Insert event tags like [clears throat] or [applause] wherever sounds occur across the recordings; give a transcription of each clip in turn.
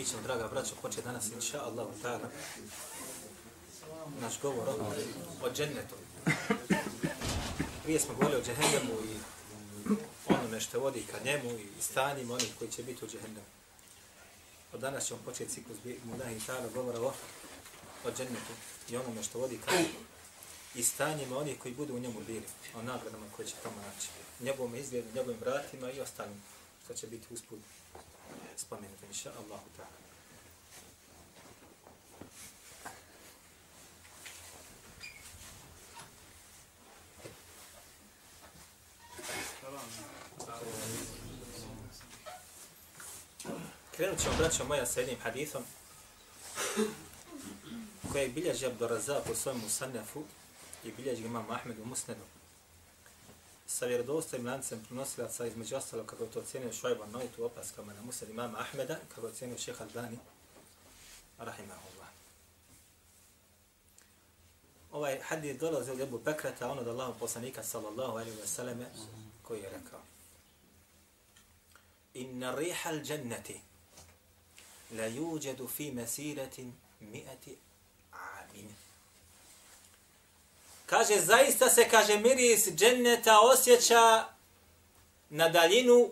Mi ćemo, draga braćo, početi danas, inša Allah, ta'ala, naš govor o, o džennetu. Prije smo govorili o džehennemu i onome što vodi ka njemu i stanima onih koji će biti u džehennemu. Od danas ćemo početi ciklus Mudahi ta'ala govora o, o džennetu i onome što vodi ka njemu i stanjima onih koji budu u njemu bili, o nagradama koje će tamo naći, njegovom izgledu, njegovim vratima i ostalim, što će biti usput spomenuto, inša ta'ala. Krenut ćemo, braćo moja, sa jednim hadithom koje bilježi Abdurazak u svojom musannefu i bilježi imam Ahmed u musnedu sa vjerodostojim lancem prenosilaca između ostalo kako je to ocjenio Šojba Noit u opaskama na Musad imama Ahmeda kako je ocjenio šeha Albani rahimahullah. Ovaj hadis dolazi od Ebu Bekrata, ono da Allahu poslanika sallallahu alaihi wa sallame koji je rekao Inna riha al-jannati la yuđedu fi mesiratin mi'ati Kaže, zaista se, kaže, miris dženneta osjeća na daljinu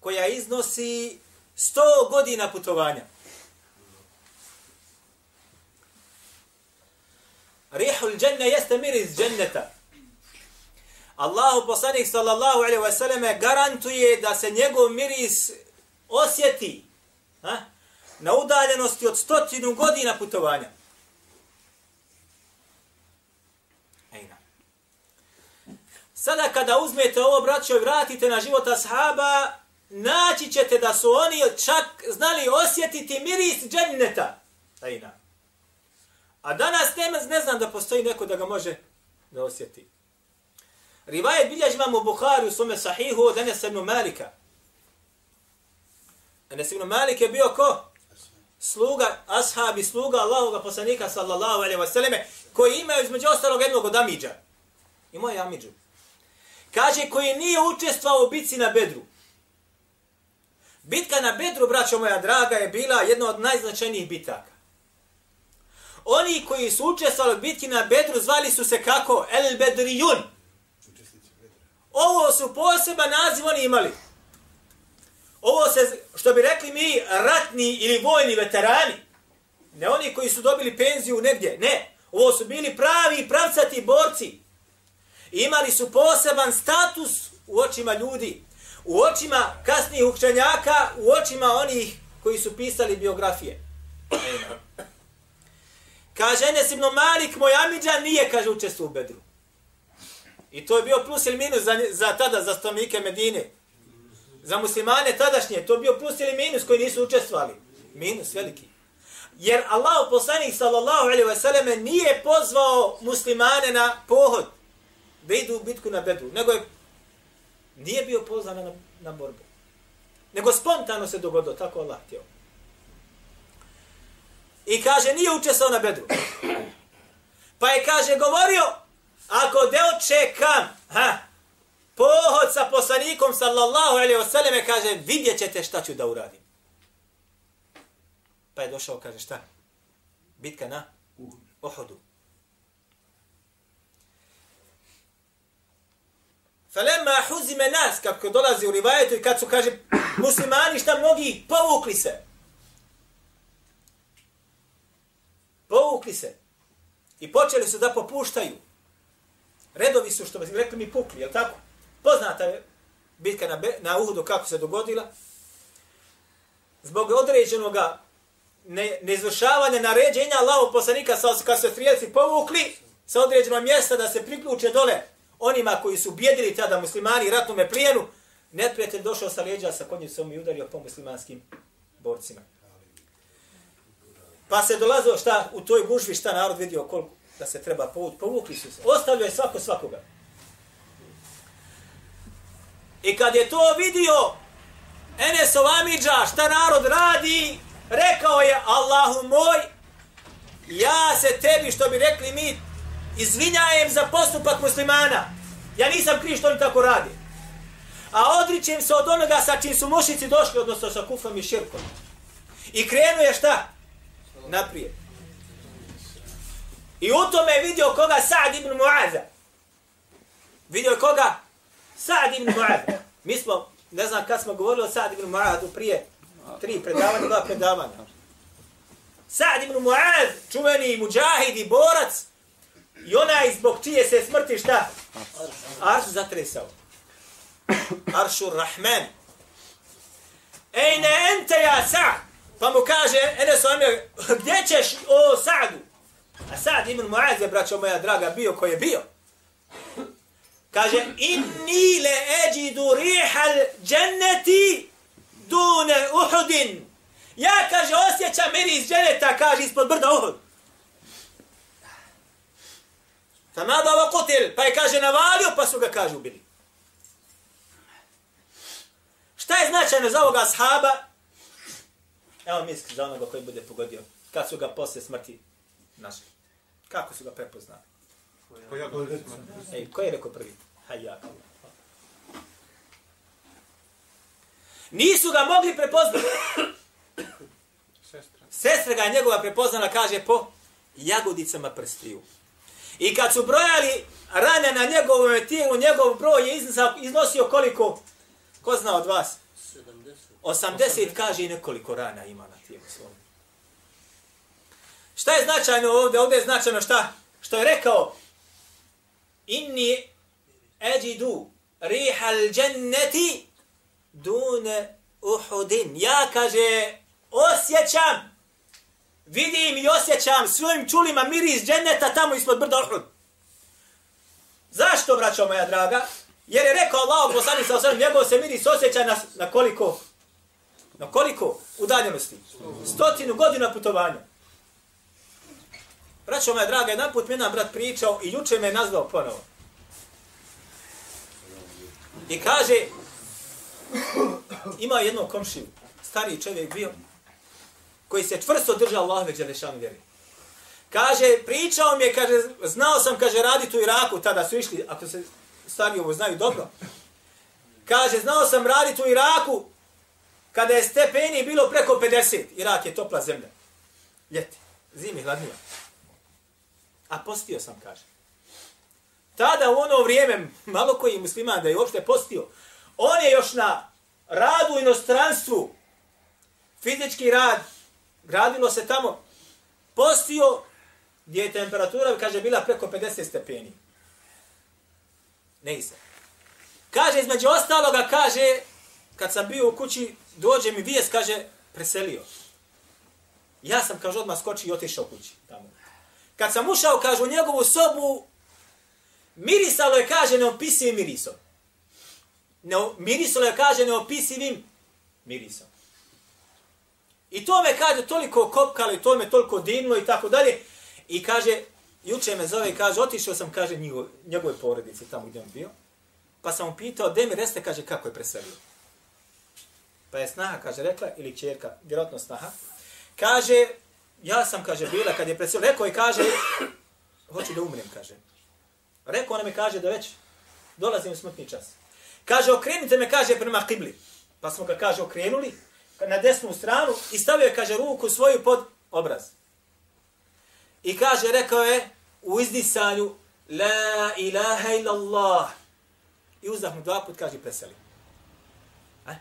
koja iznosi 100 godina putovanja. Rihul dženne jeste miris dženneta. Allahu poslanik sallallahu alaihi wa sallam garantuje da se njegov miris osjeti ha? na udaljenosti od stotinu godina putovanja. Sada kada uzmete ovo braćo i vratite na život ashaba, naći ćete da su oni čak znali osjetiti miris dženneta. Tajna. A danas nema, ne znam da postoji neko da ga može da osjeti. Rivajet bilježi vam u Bukhari u svome sahihu od Enes ibn Malika. Enes ibn Malik je bio ko? Sluga, ashabi, sluga Allahoga poslanika sallallahu alaihi wa sallame, koji imaju između ostalog jednog od Amidža. Imao je Amidžu. Kaže, koji nije učestvao u bitci na Bedru. Bitka na Bedru, braćo moja draga, je bila jedna od najznačajnijih bitaka. Oni koji su učestvali u bitki na Bedru zvali su se kako? El Bedrijun. Ovo su poseban naziv oni imali. Ovo se, što bi rekli mi, ratni ili vojni veterani. Ne oni koji su dobili penziju negdje. Ne. Ovo su bili pravi pravcati borci. Imali su poseban status u očima ljudi. U očima kasnijih učenjaka, u očima onih koji su pisali biografije. Kaže Enes ibn Malik, moj Amidžan nije, kaže, učestvo u Bedru. I to je bio plus ili minus za, za tada, za stanovnike Medine. Za muslimane tadašnje, to je bio plus ili minus koji nisu učestvovali. Minus veliki. Jer Allah poslanik sallallahu alaihi wa sallam nije pozvao muslimane na pohod da idu u bitku na Bedru, nego je nije bio pozvan na, na borbu. Nego spontano se dogodilo, tako Allah htio. I kaže, nije učestvao na Bedru. Pa je, kaže, govorio, ako deo čekam, ha, pohod sa poslanikom, sallallahu alaihi sallam, kaže, vidjet ćete šta ću da uradim. Pa je došao, kaže, šta? Bitka na Uhudu. Falemma huzime nas, kako dolazi u rivajetu i kad su, kaže, muslimani šta mnogi povukli se. Povukli se. I počeli su da popuštaju. Redovi su, što bi rekli mi, pukli, je tako? Poznata je bitka na, na Uhudu kako se dogodila. Zbog određenog ne, neizvršavanja naređenja Allahog poslanika, kad se strijelci povukli sa određenog mjesta da se priključe dole onima koji su bjedili tada muslimani ratnome plijenu, neprijatelj došao sa lijeđa sa konjicom i udario po muslimanskim borcima. Pa se dolazilo šta u toj gužvi, šta narod vidio koliko da se treba povući. Povukli su se. Ostavljaju svako svakoga. I kad je to vidio Enes Ovamidža, šta narod radi, rekao je Allahu moj, ja se tebi, što bi rekli mi, izvinjajem za postupak muslimana. Ja nisam kriv što oni tako radi. A odričem se od onoga sa čim su mušici došli, odnosno sa kufrom i širkom. I krenuje šta? Naprijed. I u tome je vidio koga Sa'd ibn Mu'aza. Vidio je koga? Sa'd ibn Mu'aza. Mi smo, ne znam kad smo govorili o Sa'd ibn Mu'azu prije tri predavanja, dva predavanja. Sa'd ibn Mu'az, čuveni muđahid i borac, i onaj zbog čije se smrti šta? Arš zatresao. Aršur Rahman. Ejne ente ja Sa'd. Pa mu kaže, Enes Amir, gdje ćeš o Sa'du? A Sa'd ibn Mu'az je, braćo moja draga, bio koji je bio. Kaže, inni le eđidu rihal dženneti dune uhudin. Ja, kaže, osjećam miris dženeta, kaže, ispod brda Uhud. Famada wa kutil, pa je, kaže, navalio, pa su ga, kaže, ubili. Šta je značajno za ovoga ashaba? Evo misli za onoga koji bude pogodio. Kad su ga posle smrti našli. Kako su ga prepoznali? Ej, ko je rekao prvi? Hajjak Allah. Nisu ga mogli prepoznati. Sestra ga je njegova prepoznala, kaže, po jagodicama prstiju. I kad su brojali rane na njegovom tijelu, njegov broj je iznosio koliko? Ko zna od vas? 80 kaže i nekoliko rana ima na tijelu svom. Šta je značajno ovdje? Ovdje je značajno šta? Što je rekao Inni eđidu rihal dženneti dune uhudin. Ja, kaže, osjećam, vidim i osjećam svojim čulima miris dženeta tamo ispod brda Uhud. Zašto, braćo moja draga? Jer je rekao Allah, poslani sa osam, njegov se miris osjeća na, na koliko? Na koliko udaljenosti? Stotinu godina putovanja. Braćo moja draga, jedan put mi jedan brat pričao i juče me je nazvao ponovo. I kaže, ima jedno komšiju, stariji čovjek bio, koji se čvrsto držao Allahove Đelešanu vjeri. Kaže, pričao mi je, kaže, znao sam, kaže, raditi u Iraku, tada su išli, ako se stari ovo znaju dobro. Kaže, znao sam raditi u Iraku, kada je stepeni bilo preko 50. Irak je topla zemlja. Ljeti, zimi, hladnija. A postio sam, kaže. Tada u ono vrijeme, malo koji musliman da je uopšte postio, on je još na radu u inostranstvu, fizički rad, gradilo se tamo, postio gdje je temperatura, kaže, bila preko 50 stepeni. Ne se. Kaže, između ostaloga, kaže, kad sam bio u kući, dođe mi vijest, kaže, preselio. Ja sam, kaže, odmah skočio i otišao kući. Tamo. Kad sam ušao, kaže, u njegovu sobu, mirisalo je, kaže, neopisivim mirisom. Ne, mirisalo je, kaže, neopisivim mirisom. I to me, kaže, toliko kopkalo i to me toliko divno i tako dalje. I kaže, juče me zove i kaže, otišao sam, kaže, njegove, njegove porodice tamo gdje on bio. Pa sam mu pitao, de mi reste, kaže, kako je preselio. Pa je snaha, kaže, rekla, ili čerka, vjerojatno snaha. Kaže, ja sam, kaže, bila kad je preselio. Rekao je, kaže, hoću da umrem, kaže. Rekao ona mi kaže da već dolazim u smrtni čas. Kaže, okrenite me, kaže, prema kibli. Pa smo ga, kaže, okrenuli na desnu stranu i stavio je, kaže, ruku svoju pod obraz. I kaže, rekao je, u izdisanju, La ilaha illallah. I uzdah mu dva put, kaže, preseli. E?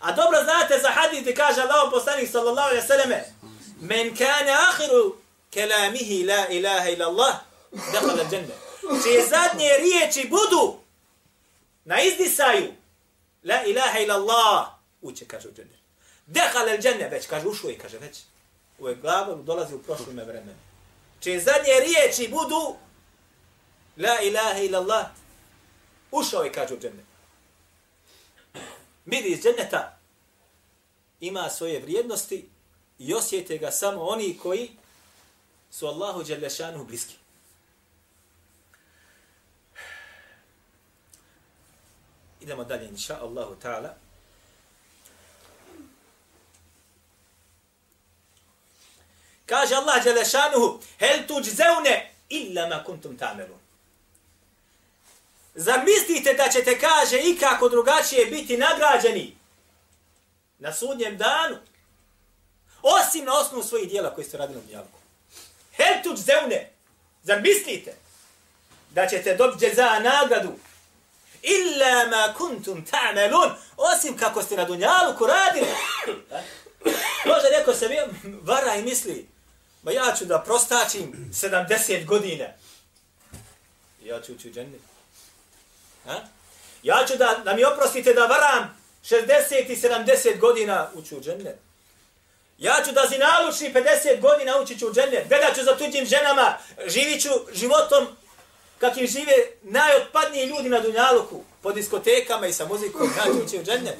A dobro znate za hadith kaže Allah poslanik sallallahu alaihi sallame, Men kane ahiru kelamihi la ilaha illallah, dekhala dženne. Čije zadnje riječi budu na izdisaju, la ilaha illallah, uće, kaže u dženne. Dehal el džene, već, kaže, ušao i kaže, već. U je glavu dolazi u prošlome vremenu. Čije zadnje riječi budu la ilaha illallah, ušao i kaže u džene. Miri iz dženeta ima svoje vrijednosti i osjete ga samo oni koji su Allahu Đelešanu bliski. Idemo dalje, inša Allahu ta'ala. Kaže Allah Đelešanuhu, hel tuđzeune illa ma kuntum tamelun. Zamislite da ćete, kaže, i kako drugačije biti nagrađeni na sudnjem danu, osim na osnovu svojih dijela koji ste radili u djelku. Hel tuđzeune, zamislite da ćete dobiti za nagradu illa ma kuntum ta'malun osim kako ste na dunjalu radili. [coughs] Može neko se vara i misli, Ma ja ću da prostačim 70 godina. Ja ću ući u džennet. Ha? Ja ću da, da mi oprostite da varam 60 i 70 godina ući u džennet. Ja ću da zinaluči 50 godina ući ću u džennet. Gledat ću za tuđim ženama. Živit ću životom kakvim žive najotpadniji ljudi na Dunjaluku. Po diskotekama i sa muzikom. Ja ću ući u džennet.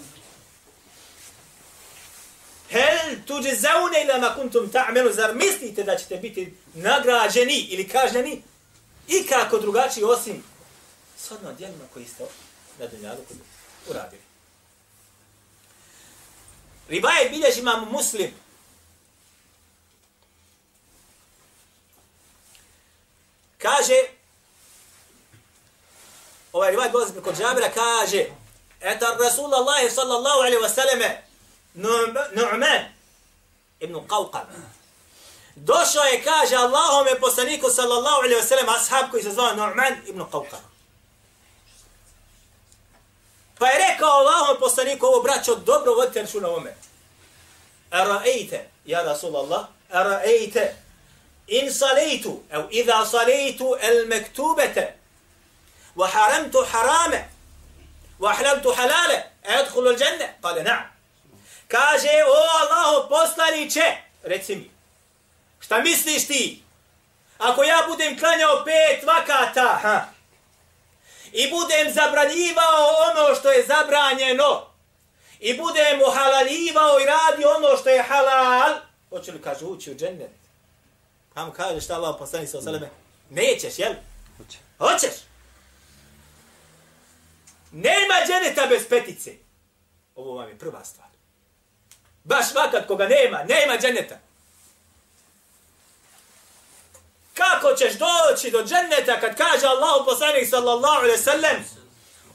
Hel tuđe zaune ila ma kuntum ta'melu, zar mislite da ćete biti nagrađeni ili kažnjeni i kako drugačiji osim shodno djelima koji ste na dunjalu uradili. Ribaje bilježi imam muslim. Kaže, ovaj rivaj dolazi preko Džabira, kaže, etar Rasulallah sallallahu alaihi wa sallame, Nu'man ibn Qawqam. Došao je, kaže Allahome poslaniku sallallahu alaihi wa sallam, ashab koji se zvao Nu'man ibn Qawqam. Pa je rekao Allahom poslaniku, ovo braćo, dobro vodite računa ome. Ara'ejte, ja Rasulallah, ara'ejte, in salaitu, ev idha salaitu el mektubete, wa haramtu harame, wa ahlaltu halale, edhulu al dženne, kale na'am. Kaže, o Allaho poslaniće, reci mi, šta misliš ti? Ako ja budem klanjao pet vakata, ha, i budem zabranjivao ono što je zabranjeno, i budem uhalaljivao i radi ono što je halal, hoće li kaže ući u džennet? Kam kaže šta Allah poslani sa osaleme? Nećeš, jel? Hoće. Hoćeš? Nema dženeta bez petice. Ovo vam je prva stvar. Baš vakat koga nema, nema dženeta. Kako ćeš doći do dženeta kad kaže Allahu poslanik sallallahu alaihi sallam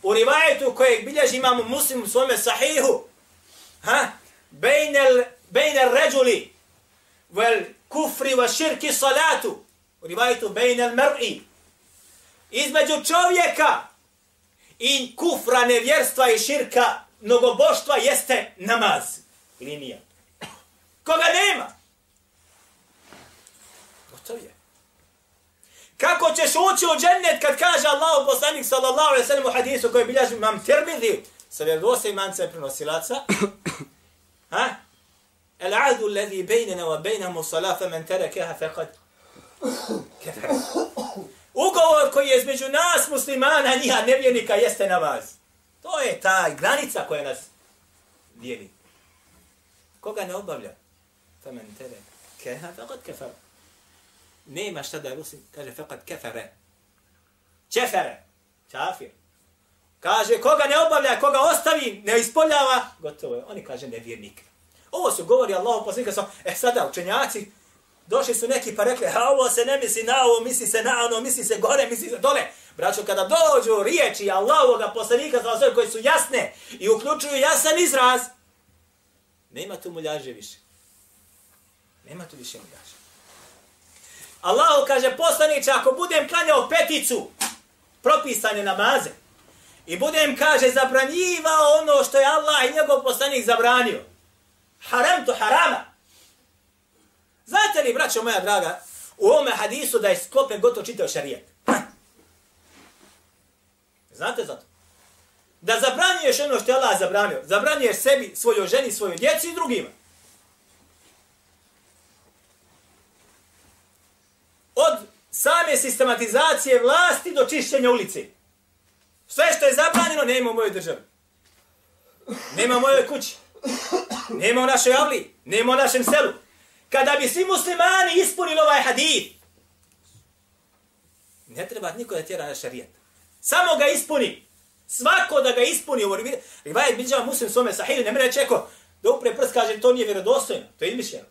u rivajetu kojeg bilježi imamo muslim u svome sahihu ha? Bejnel, bejnel ređuli vel kufri wa širki salatu u rivajetu bejnel mr'i između čovjeka i kufra nevjerstva i širka mnogoboštva jeste namaz linija. Koga nema? Gotov je. Kako ćeš ući u džennet kad kaže Allah poslanik sallallahu alaihi sallam u hadisu koji bilježi imam tirmidhi sa vjerovosti imanca i prenosilaca? [coughs] Ha? El ahdu alladhi bejnena wa bejnamu salafa men terekeha faqad kefar. Ugovor koji je između nas muslimana, njiha nevjernika, jeste namaz. To je ta granica koja nas dijeli. Koga ne obavlja? Femen tere. Keha, faqad kefar. Nema šta da je rusim, kaže faqad kefere. Čefere. Čafir. Kaže, koga ne obavlja, koga ostavi, ne ispoljava, gotovo je. Oni kaže nevjernik. Ovo su govori Allah poslika sa, e sada učenjaci, došli su neki pa rekli, a ovo se ne misli na ovo, misli se na ono, misli se gore, misli se dole. Braćo, kada dođu riječi Allahovog poslanika za sve koji su jasne i uključuju jasan izraz, Nema tu muljaže više. Nema tu više muljaže. Allah kaže poslaniče, ako budem klanjao peticu, propisane namaze, i budem, kaže, zabranjivao ono što je Allah i njegov poslanik zabranio, haram to harama. Znate li, braćo moja draga, u ovome hadisu da je sklopen gotovo čitao šarijet? [clears throat] Znate za to? Da zabranjuješ ono što je Allah zabranio. Zabranjuješ sebi, svojoj ženi, svojoj djeci i drugima. Od same sistematizacije vlasti do čišćenja ulice. Sve što je zabranjeno nema u mojoj državi. Nema u mojoj kući. Nema u našoj avli. Nema u našem selu. Kada bi svi muslimani ispunili ovaj hadith, ne treba niko da tjera na šarijet. Samo ga ispuni. Svako da ga ispuni. Rivajet biđa muslim svome sahiju, ne mre čeko, da upre prst kaže, to nije vjerodostojno, to je izmišljeno.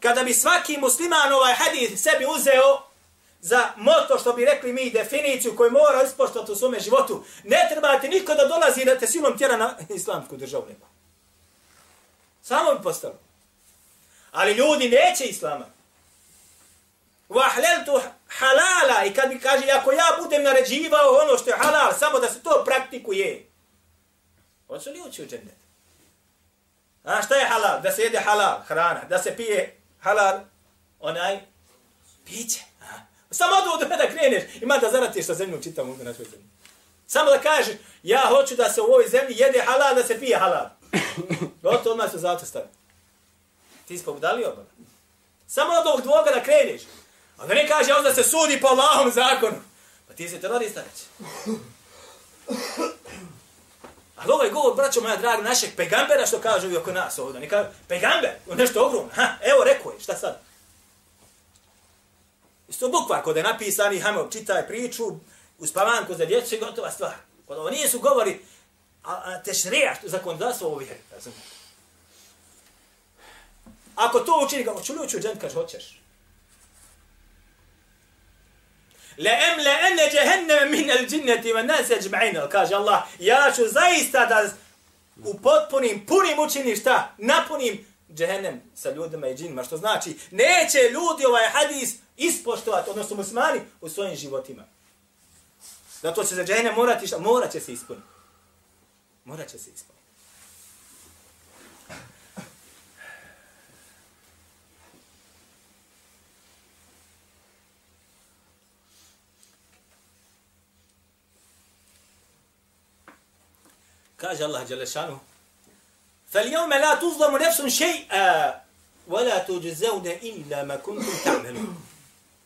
Kada bi svaki musliman ovaj hadith sebi uzeo za moto, što bi rekli mi, definiciju koju mora ispoštati u svome životu, ne treba ti niko da dolazi da te silom tjera na [laughs] islamsku državu nema. Samo bi postalo. Ali ljudi neće islama. Vahleltu halala i kad mi kaže, ako ja budem naređivao ono što je halal, samo da se to praktikuje, hoće li ući u džennet? A šta je halal? Da se jede halal, hrana. Da se pije halal, onaj, piće. A? Samo od da kreneš, ima da zaratiš sa zemljom čitavom na svoj zemlji. Samo da kažeš, ja hoću da se u ovoj zemlji jede halal, da se pije halal. [coughs] Gotovo odmah se zato stavi. Ti si pobudalio oba. Samo od ovog dvoga da kreneš. A da ne kaže, onda se sudi po Allahom zakonu. Pa ti si terorista reći. Ali ovo je govor, braćo moja draga, našeg pegambera što kažu i oko nas ovdje. Ne kažu, pegamber, nešto ogromno. Ha, evo, rekao je, šta sad? Isto bukvar, kod je napisani, hajmo, čitaj priču, uz pavanku za djecu i gotova stvar. Kod ovo nisu govori, a, a tešrija, što zakonodavstvo ovo vjeri. Ako to učini, ga, ću li ući u džent, kaže, hoćeš. La em la ene jehenneme min el džinneti ve nas ajma'in. Kaže Allah, ja ću zaista da potpunim punim učinim šta? Napunim džehennem sa ljudima i džinima. Što znači, neće ljudi ovaj hadis ispoštovati, odnosno muslimani, u svojim životima. Zato će za džehennem morati šta? Morat će se ispuniti. Morat će se ispuniti. Kaže Allah Đelešanu, فَالْيَوْمَ لَا تُظْلَمُ نَفْسٌ شَيْئًا وَلَا تُجْزَوْنَ إِلَّا مَا كُنْتُمْ تَعْمَلُونَ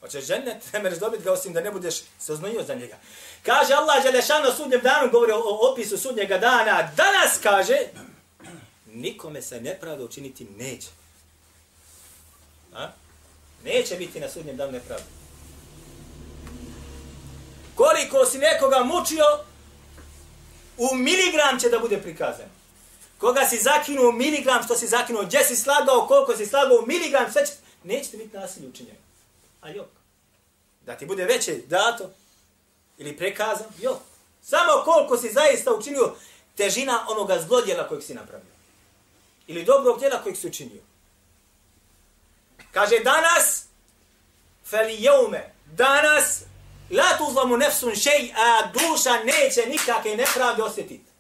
Hoćeš džennet, ne mereš dobiti ga osim da ne budeš se oznojio za njega. Kaže Allah Đelešanu na sudnjem danu, govori o opisu sudnjega dana, danas kaže, nikome se nepravda učiniti neće. A? Neće biti na sudnjem danu nepravda. Koliko si nekoga mučio, u miligram će da bude prikazan. Koga si zakinuo u miligram, što si zakinuo, gdje si slagao, koliko si slagao u miligram, sve će... Nećete biti nasilje učinjeni. A jok. Da ti bude veće dato ili prekazan, jok. Samo koliko si zaista učinio težina onoga zlodjela kojeg si napravio. Ili dobrog djela kojeg si učinio. Kaže danas, fel jeume, danas La tuzlamu nefsun šej, a duša neće nikakve nepravde osjetiti.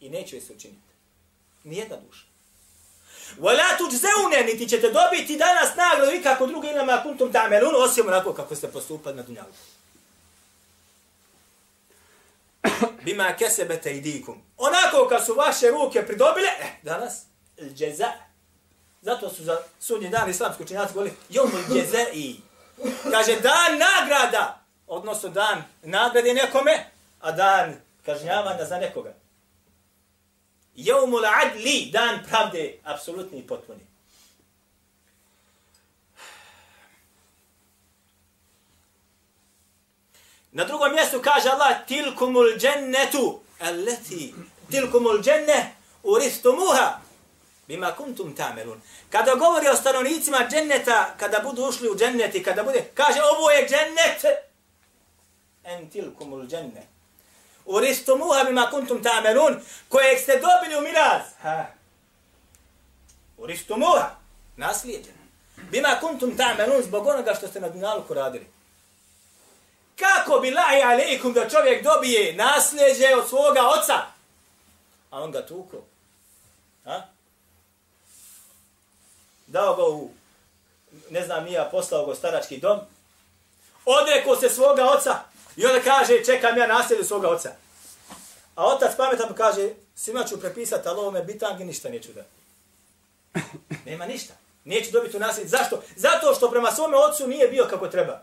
I neće joj se učiniti. Nijedna duša. Wa la tuđzeune, niti ćete dobiti danas nagradu nikako druga drugi ilama kuntum tamelun, osim onako kako ste postupali na dunjalu. Bima kesebete idikum. Onako kad su vaše ruke pridobile, eh, danas, džeza. Zato su za sudnji dan islamski učinjaci govorili, jomu džeza i. Kaže, dan nagrada odnosno dan nagrade nekome, a dan kažnjavanja za nekoga. Jeumul adli, dan pravde, apsolutni i potpuni. Na drugom mjestu kaže Allah, tilkumul džennetu, alleti, tilkumul dženne, uristumuha, bima kuntum tamelun. Kada govori o stanovnicima dženneta, kada budu ušli u dženneti, kada bude, kaže, ovo je džennet, en tilkumul dženne. Uristumuha bima kuntum ta'malun, kojeg ste dobili u miraz. Ha. Uristumuha, naslijeđen. Bima kuntum ta'malun zbog onoga što ste na dunjalku radili. Kako bi lahi alaikum da čovjek dobije nasljeđe od svoga oca? A on ga tuko. Ha? Dao ga u, ne znam, nija poslao go starački dom. Odrekao se svoga oca. I onda kaže, čekam ja nasljedu svoga oca. A otac pametan mu kaže, svima ću prepisati, ali ovome bitangi ništa neću da. [laughs] Nema ništa. Neću dobiti u nasljedu. Zašto? Zato što prema svome ocu nije bio kako treba.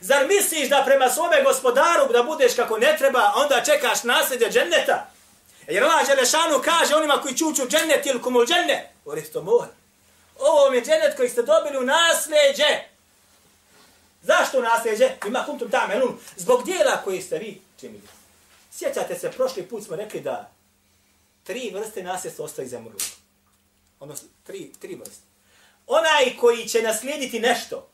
Zar misliš da prema svome gospodaru da budeš kako ne treba, onda čekaš nasljedje dženneta? Jer Allah Đelešanu kaže onima koji čuču džennet ili kumul dženne, uristo mora. Ovo vam je dženet koji ste dobili u nasljeđe. Zašto nasljeđe? Ima kuntum tamelun. Zbog dijela koji ste vi činili. Sjećate se, prošli put smo rekli da tri vrste nasljedstva ostaje za mrlu. Odnosno, tri, tri vrste. Onaj koji će naslijediti nešto,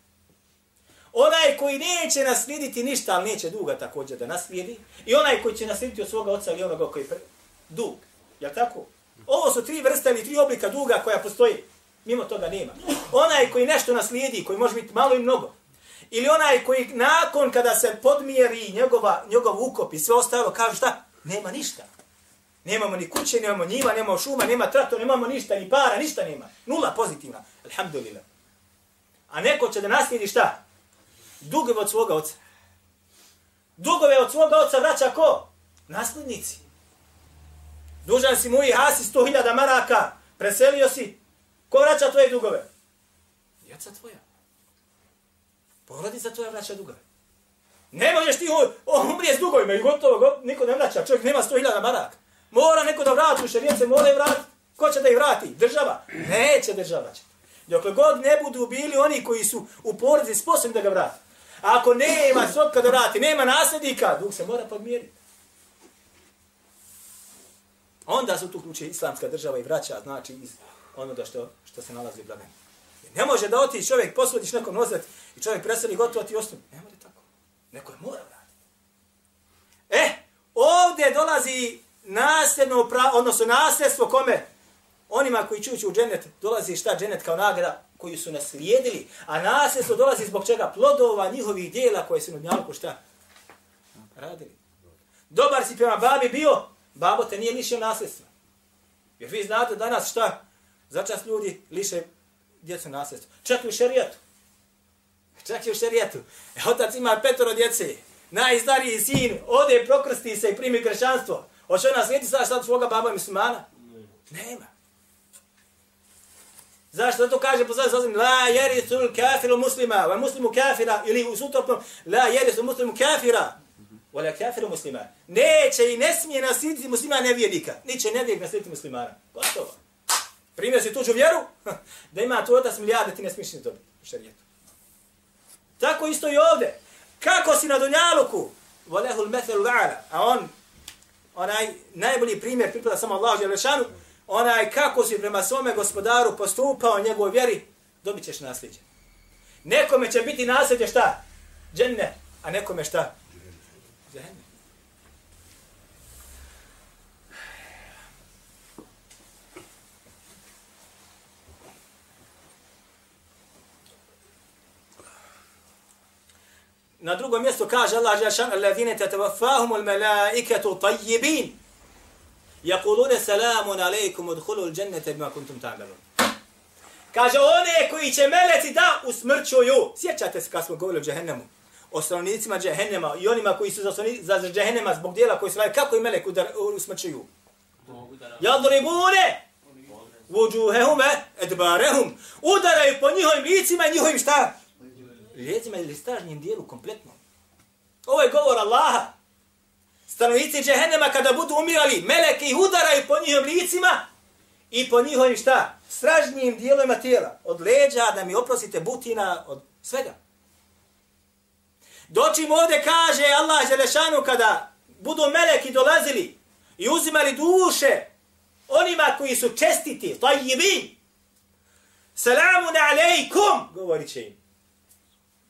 onaj koji neće naslijediti ništa, ali neće duga također da naslijedi, i onaj koji će naslijediti od svoga oca ili onoga koji pre... dug. Je tako? Ovo su tri vrste ili tri oblika duga koja postoji. Mimo toga nema. Onaj koji nešto naslijedi, koji može biti malo i mnogo, ili onaj koji nakon kada se podmijeri njegova, njegov ukop i sve ostalo, kaže šta? Nema ništa. Nemamo ni kuće, nemamo njiva, nemamo šuma, nema trato, nemamo ništa, ni para, ništa nema. Nula pozitivna. Alhamdulillah. A neko će da naslijedi šta? Dugove od svoga oca. Dugove od svoga oca vraća ko? Nasljednici. Dužan si mu i hasi 100.000 maraka. Preselio si. Ko vraća tvoje dugove? Djeca tvoja. Porodica tvoja vraća dugove. Ne možeš ti umrije s dugovima i gotovo, go, niko ne vraća. Čovjek nema 100.000 maraka. Mora neko da vrati, šerijence mora vrati. Ko će da ih vrati? Država? Neće država će. Dokle god ne budu bili oni koji su u porodici sposobni da ga vrati. A ako nema sotka da vrati, nema nasljednika, dug se mora podmiriti. Onda se tu uključuje islamska država i vraća, znači iz onoga što, što se nalazi u blagajni. Ne može da oti čovjek, posvodiš nekom nozet i čovjek preseli gotovo ti ostane. Ne može tako. Neko je mora raditi. E, ovdje dolazi nasljedno, odnosno nasljedstvo kome? Onima koji čuću u dženet, dolazi šta dženet kao nagrada koju su naslijedili, a nasljedstvo dolazi zbog čega? Plodova njihovih dijela koje su na dnjalku šta? Radili. Dobar si prema babi bio, babo te nije lišio nasljedstva. Jer vi znate danas šta? Začas ljudi liše djecu nasljedstvo. Čak i u šerijatu. Čak i u šerijatu. E, otac ima petoro djece. Najstariji sin ode, prokrsti se i primi kršćanstvo. Hoće ona slijedi sada sad svoga baba i muslimana? Nema. Zašto to kaže po sada La jerisul kafiru muslima, wa muslimu kafira, ili u sutopnom, la jerisul muslimu kafira, wala kafiru muslima. Neće i ne smije naslijediti muslima nevjednika. Niće nevjednik naslijediti muslimana. Gotovo. Primio si tuđu vjeru, da ima tvoj otac milijarde, ti ne smiješ ni dobiti u šarijetu. Tako isto i ovdje. Kako si na Dunjaluku? Volehul methelu la'ala. A on, onaj najbolji primjer pripada samo Allahu Đelešanu, onaj kako si prema svome gospodaru postupao njegovoj vjeri, dobit ćeš nasljeđe. Nekome će biti nasljeđe šta? Dženne. A nekome šta? Dženne. Na drugom mjestu kaže Allah Žešan, Alladine tatavafahum al malaikatu tayyibin. Jakulune salamun alaikum udhulu l'đennete bima kuntum ta'melun. Kaže, one koji će meleci da usmrćuju. Sjećate se kad smo govorili o džehennemu. O stanovnicima džehennema i onima koji su za, za džehennema zbog dijela koji su radili. Kako i melek udar, usmrćuju? Jadribune! Vujuhehume edbarehum. Udaraju po njihovim licima i njihovim šta? Lijecima ili stražnjem dijelu kompletno. Ovo je govor Allaha. Stanovnici džehennema kada budu umirali, meleke ih udaraju po njihovim licima i po njihovim šta? Stražnjim dijelima tijela. Od leđa da mi oprosite butina, od svega. Doći ovdje kaže Allah Želešanu kada budu meleki dolazili i uzimali duše onima koji su čestiti, tajibin, je jebi. Salamun alejkum, govorit će im.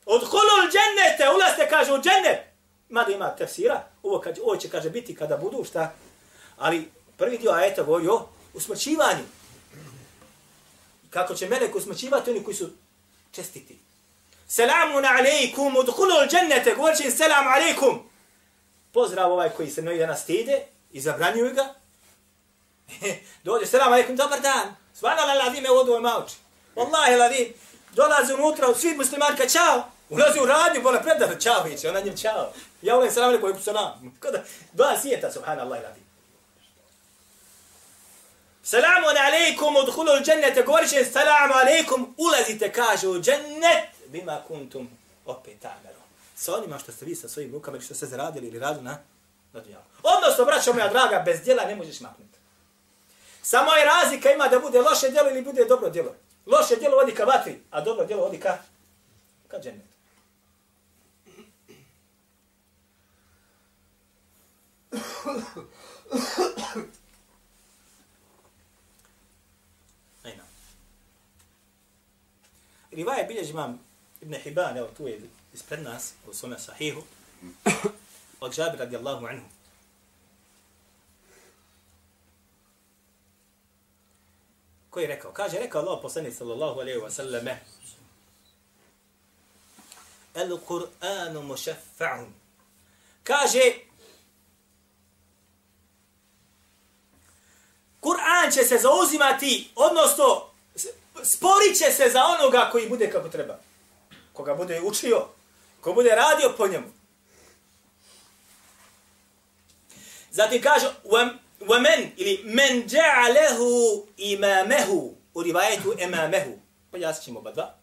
Odhulul džennete, ulazite, kaže, u džennet. Mada ima tefsira, ovo, kad, ovo će, kaže, biti kada budu, šta? Ali prvi dio ajeta govori o usmrćivanju. Kako će melek usmrćivati oni koji su čestiti. Selamun alejkum, udhulul džennete, govorit će im selam alejkum. Pozdrav ovaj koji se novi danas stide i zabranjuju ga. [laughs] Dođe, selam alejkum, dobar dan. Svana la ladime u odvoj mauči. Wallahi ladim. Dolazi unutra, svi muslimanka, čao. Ulazi u radnju, bola predar, čao, viće, ona njim čao. Ja volim salam alaikum, salam. Kada, dva svijeta, subhanallah, radi. Salamu alaikum, udhulu u džennete, govorit će salamu alaikum, ulazite, kaže, u džennet, bima kuntum opet tamero. Sa onima što ste vi sa svojim rukama ili što ste zaradili ili radu na, na dunjalu. Odnosno, braćo moja draga, bez djela ne možeš maknuti. Samo je razlika ima da bude loše djelo ili bude dobro djelo. Loše djelo vodi ka vatri, a dobro djelo vodi ka, ka džennet. [coughs] Ajna. Rivaje bilježi imam Ibn Hibban, evo tu je ispred nas, u svome sahihu, od Žabir radijallahu anhu. Koji je rekao? Kaže, rekao Allah poslanik sallallahu alaihi wa sallame, El Kur'anu mušaffa'un. Kaže, Kur'an će se zauzimati, odnosno sporit će se za onoga koji bude kako treba. Koga bude učio, ko bude radio po njemu. Zatim kaže, وَمَنْ ili men ja'alehu imamehu u rivajetu imamehu. Pojasnit ćemo oba dva.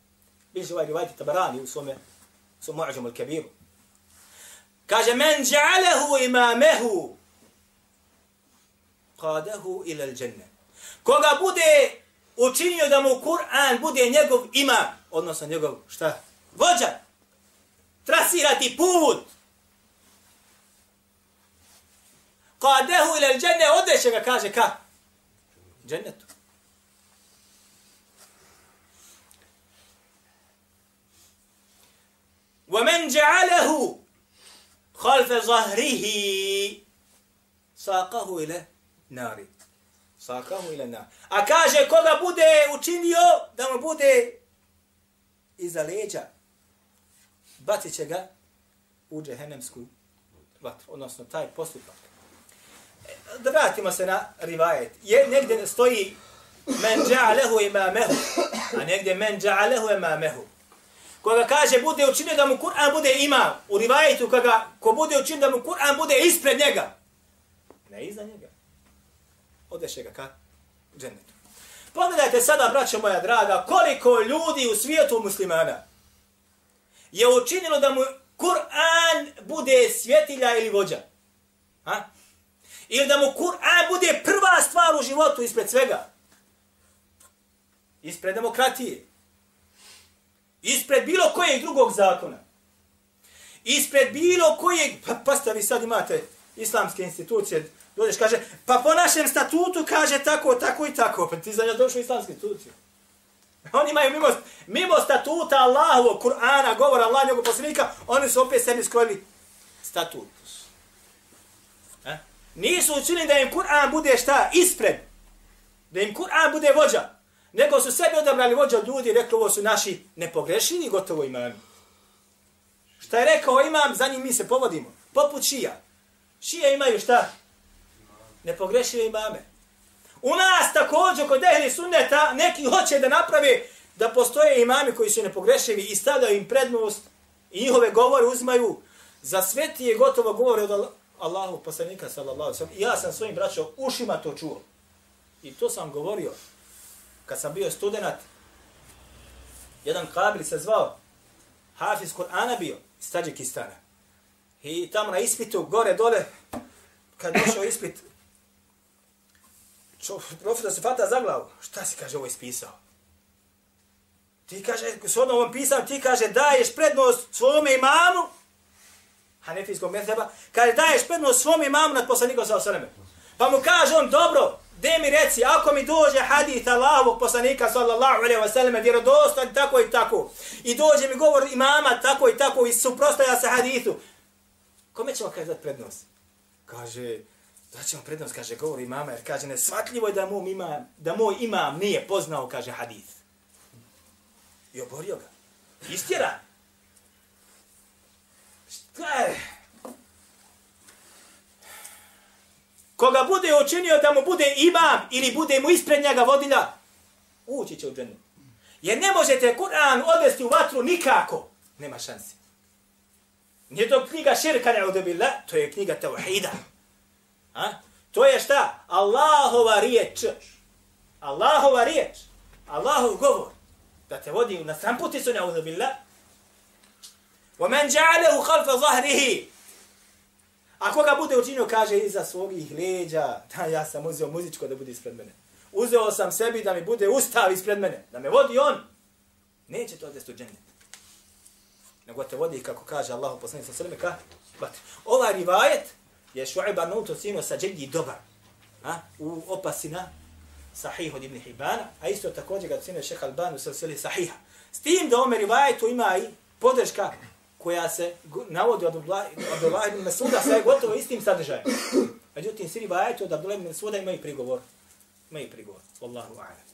Biće ovaj rivajet tabarani u svome su mu'ađemu al-kabiru. Kaže, men ja'alehu imamehu qadahu ila al-jannah. Koga bude učinio da mu Kur'an bude njegov ima, odnosno njegov šta? Vođa. Trasirati put. Qadahu ila al-jannah, odeće ga kaže ka? Džennetu. ومن جعله خلف ظهره ساقه إلى nari. Sakahu ila na. A kaže koga bude učinio da mu bude iza leđa. Bacit će ga u džehennemsku vatru. Odnosno taj postupak. E, da vratimo se na rivajet. Je, negdje stoji men dja'alehu imamehu. A negdje men dja'alehu imamehu. Koga kaže bude učinio da mu Kur'an bude ima. U rivajetu koga ko bude učinio da mu Kur'an bude ispred njega. Ne iza njega odeše ga ka džennetu. Pogledajte sada, braćo moja draga, koliko ljudi u svijetu muslimana je učinilo da mu Kur'an bude svjetilja ili vođa. Ha? Ili da mu Kur'an bude prva stvar u životu ispred svega. Ispred demokratije. Ispred bilo kojeg drugog zakona. Ispred bilo kojeg, pa, pa vi sad imate islamske institucije, Dođeš, kaže, pa po našem statutu kaže tako, tako i tako. Pa ti za njega došao u islamsku instituciju. Oni imaju mimo, mimo statuta Allahu, Kur'ana, govora Allah, njegov poslanika, oni su opet sebi skrojili statut. E? Nisu učinili da im Kur'an bude šta? Ispred. Da im Kur'an bude vođa. Nego su sebi odabrali vođa od ljudi i rekli ovo su naši nepogrešivi gotovo imami. Šta je rekao imam, za njim mi se povodimo. Poput šija. Šije imaju šta? Nepogrešive imame. U nas također kod ehli sunneta neki hoće da naprave da postoje imami koji su nepogrešivi i stavljaju im prednost i njihove govore uzmaju za svetije gotovo govore od Allahu poslanika sallallahu sallam. I ja sam svojim braćom ušima to čuo. I to sam govorio kad sam bio student. Jedan kabil se zvao Hafiz Kur'ana bio iz Tadžikistana. I tamo na ispitu, gore, dole, kad došao ispit, Čo, profesor se fata za glavu. Šta si, kaže, ovo ispisao? Ti kaže, s ovom pisao, ti kaže, daješ prednost svome imamu, hanefijskog metheba, kaže, daješ prednost svome imamu nad poslanikom sa osaleme. Pa mu kaže on, dobro, de mi reci, ako mi dođe hadith Allahovog poslanika sallallahu alaihi wa sallam, vjerodostan tako i tako, i dođe mi govor imama tako i tako, i suprostaja se hadithu, kome ćemo kaže prednost? Kaže, Da ćemo prednost, kaže, govori mama, jer kaže, nesvatljivo je da moj ima, da moj imam nije poznao, kaže, hadith. I oborio ga. Istjera. Šta je? Koga bude učinio da mu bude imam ili bude mu ispred njega vodilja, ući će u džennu. Jer ne možete Kur'an odvesti u vatru nikako. Nema šanse. Nije to knjiga širka ne to je knjiga tauhida. A? To je šta? Allahova riječ. Allahova riječ. Allahov govor. Da te vodi na sam puti su ne'udhu billah. وَمَنْ جَعَلَهُ خَلْفَ ظَهْرِهِ A koga bude učinio, kaže, iza svojih leđa. Da, ja sam uzeo muzičko da bude ispred mene. uzeo sam sebi da mi bude ustav ispred mene, da me vodi on, neće to odvesti u džennet. Nego te vodi, kako kaže Allah u poslanih sa sveme, ka? Vatri. Ovaj rivajet je Šu'ib Arnaut ocijenio sa dželji dobar. A? U opasina sahih od Ibn Hibana, a isto također ga ocijenio šeha Albanu sa sili sahiha. S tim da ome rivajetu ima i podrška koja se navodi od Abdullah ibn Masuda sa je gotovo istim sadržajem. Međutim, svi rivajetu od Abdullah ibn Masuda imaju prigovor. Imaju prigovor. Wallahu a'lam.